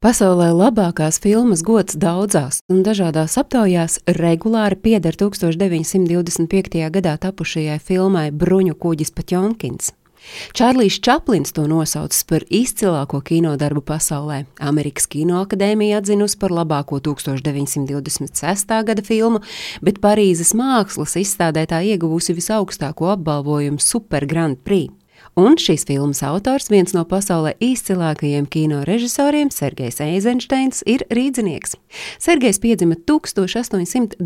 Pasaulē labākās filmas gods daudzās un dažādās aptaujās regulāri pieder 1925. gadā tapušajai filmai Bruņu kuģis Patjonkins. Čārlis Čaplins to nosaucis par izcilāko kinodarbu pasaulē. Amerikas Kinoakadēmija atzinusi par labāko 1926. gada filmu, bet Parīzes mākslas izstādē tā ieguvusi visaugstāko apbalvojumu Super Grand Prix. Un šīs filmas autors, viens no pasaulē izcilākajiem kino režisoriem, Sergejs Eizensteins, ir rīznieks. Sergejs piedzima 1898.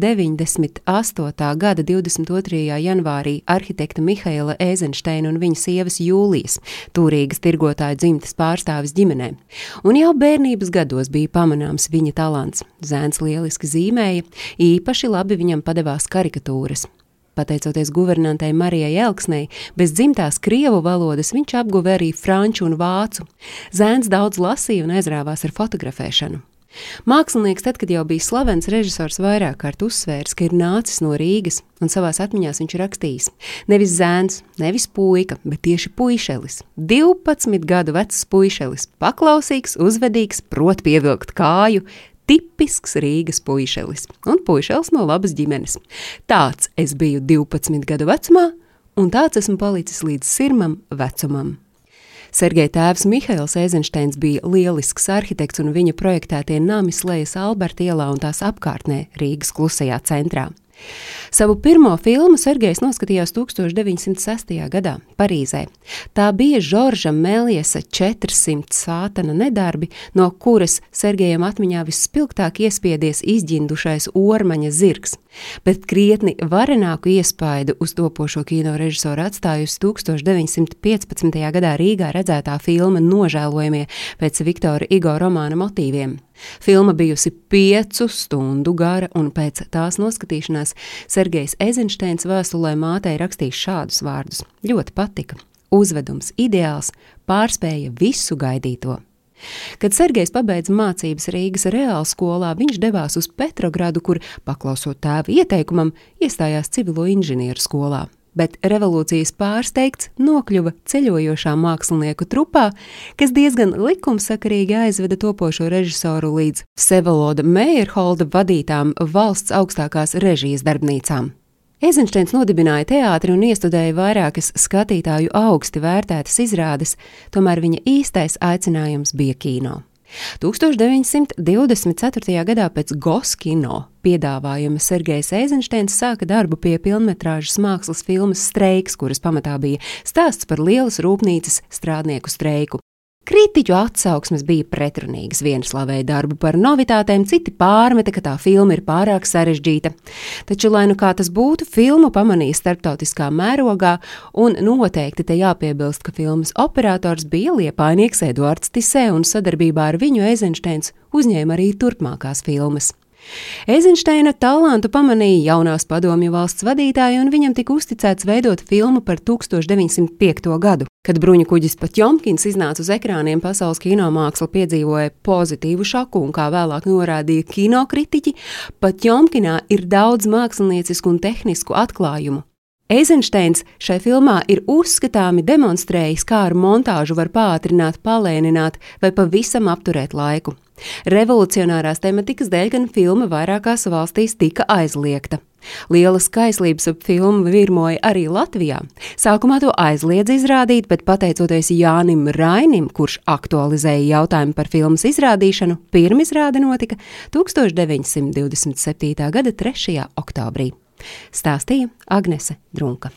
gada 22. janvārī arhitekta Mihaila Eizensteina un viņa sievas Jūlijas, Tūrīgas tirgotāja dzimtes pārstāvis ģimenē. Un jau bērnības gados bija pamanāms viņa talants. Zēns lieliski zīmēja, īpaši labi viņam padevās karikatūras. Pateicoties guvernantei Marijai Elksnei, bez dzimtās krievu valodas viņš apguva arī franču un vācu. Zēns daudz lasīja un aizrāvās ar fotografēšanu. Mākslinieks, tad, kad jau bija slavens režisors, vairāk kārt uzsvērs, ka ir nācis no Rīgas, un savā atmiņā viņš ir rakstījis: nevis zēns, nevis puika, bet tieši puišelis. 12 gadu vecs puišelis, paklausīgs, uzvedīgs, prot pievilkt kāju, tipisks Rīgas puišelis un puišelis no labas ģimenes. Tāds es biju 12 gadu vecumā, un tāds esmu palicis līdz sirmam vecumam. Sergeja tēvs Mihails Eizensteins bija lielisks arhitekts, un viņa projektētie nami slēdzas Alberta ielā un tās apkārtnē Rīgas klusajā centrā. Savu pirmo filmu Sergejs noskatījās 1906. gadā Parīzē. Tā bija Žorža Meliesa 400 sātana nedarbi, no kuras Sergejam atmiņā visspilgtāk iespiedies izģindušais ormaņa zirgs, bet krietni varenāku iespaidu uz topošo kino režisoru atstājusi 1915. gadā Rīgā redzētā filma Nožēlojamie pēc Viktora Igo romāna motīviem. Filma bijusi piecu stundu gara, un pēc tās noskatīšanās Sergejs Eizensteins vēstulē mātei rakstīs šādus vārdus: Ļoti patika, uzvedums ideāls, pārspēja visu gaidīto. Kad Sergejs pabeidza mācības Rīgas reāla skolā, viņš devās uz Petrogradu, kur, paklausot tēva ieteikumam, iestājās civilo inženieru skolā bet revolūcijas pārsteigts nokļuva ceļojošā mākslinieku trupā, kas diezgan likumsakarīgi aizveda topošo režisoru līdz Sevaloda Meierholda vadītām valsts augstākās režijas darbnīcām. Eizensteins nodibināja teātri un iestudēja vairākas skatītāju augsti vērtētas izrādes, tomēr viņa īstais aicinājums bija kino. 1924. gadā pēc Goskino piedāvājuma Sergejs Eizensteins sāka darbu pie filmas mākslas filmas Streiks, kuras pamatā bija stāsts par lielas rūpnīcas strādnieku streiku. Kritiķu atsauksmes bija pretrunīgas. Viena slavēja darbu par novitātēm, citi pārmeta, ka tā filma ir pārāk sarežģīta. Taču, lai nu kā tas būtu, filmu pamanīja starptautiskā mērogā, un noteikti te jāpiebilst, ka filmas operators bija liepainieks Eduards Tisē, un sadarbībā ar viņu Eizensteins uzņēma arī turpmākās filmas. Eizensteina talantu pamanīja jaunās padomju valsts vadītāji, un viņam tika uzticēts veidot filmu par 1905. gadu. Kad bruņu kuģis Patjomkins iznāca uz ekrāniem, pasaules kinomāksla piedzīvoja pozitīvu šoku, un kā vēlāk norādīja kinokritiķi, Patjomkinā ir daudz māksliniecisku un tehnisku atklājumu. Eizensteins šai filmā ir uzskatāmi demonstrējis, kā ar montāžu var pātrināt, palēnināt vai pavisam apturēt laiku. Revolucionārās tematikas dēļ gan filma vairākās valstīs tika aizliegta. Liela skaislības ap filmu virmoja arī Latvijā. Sākumā to aizliedz izrādīt, bet pateicoties Jānim Rainim, kurš aktualizēja jautājumu par filmas izrādīšanu, pirmizrāde notika 1927. gada 3. oktobrī. Stāstīja Agnese Drunka.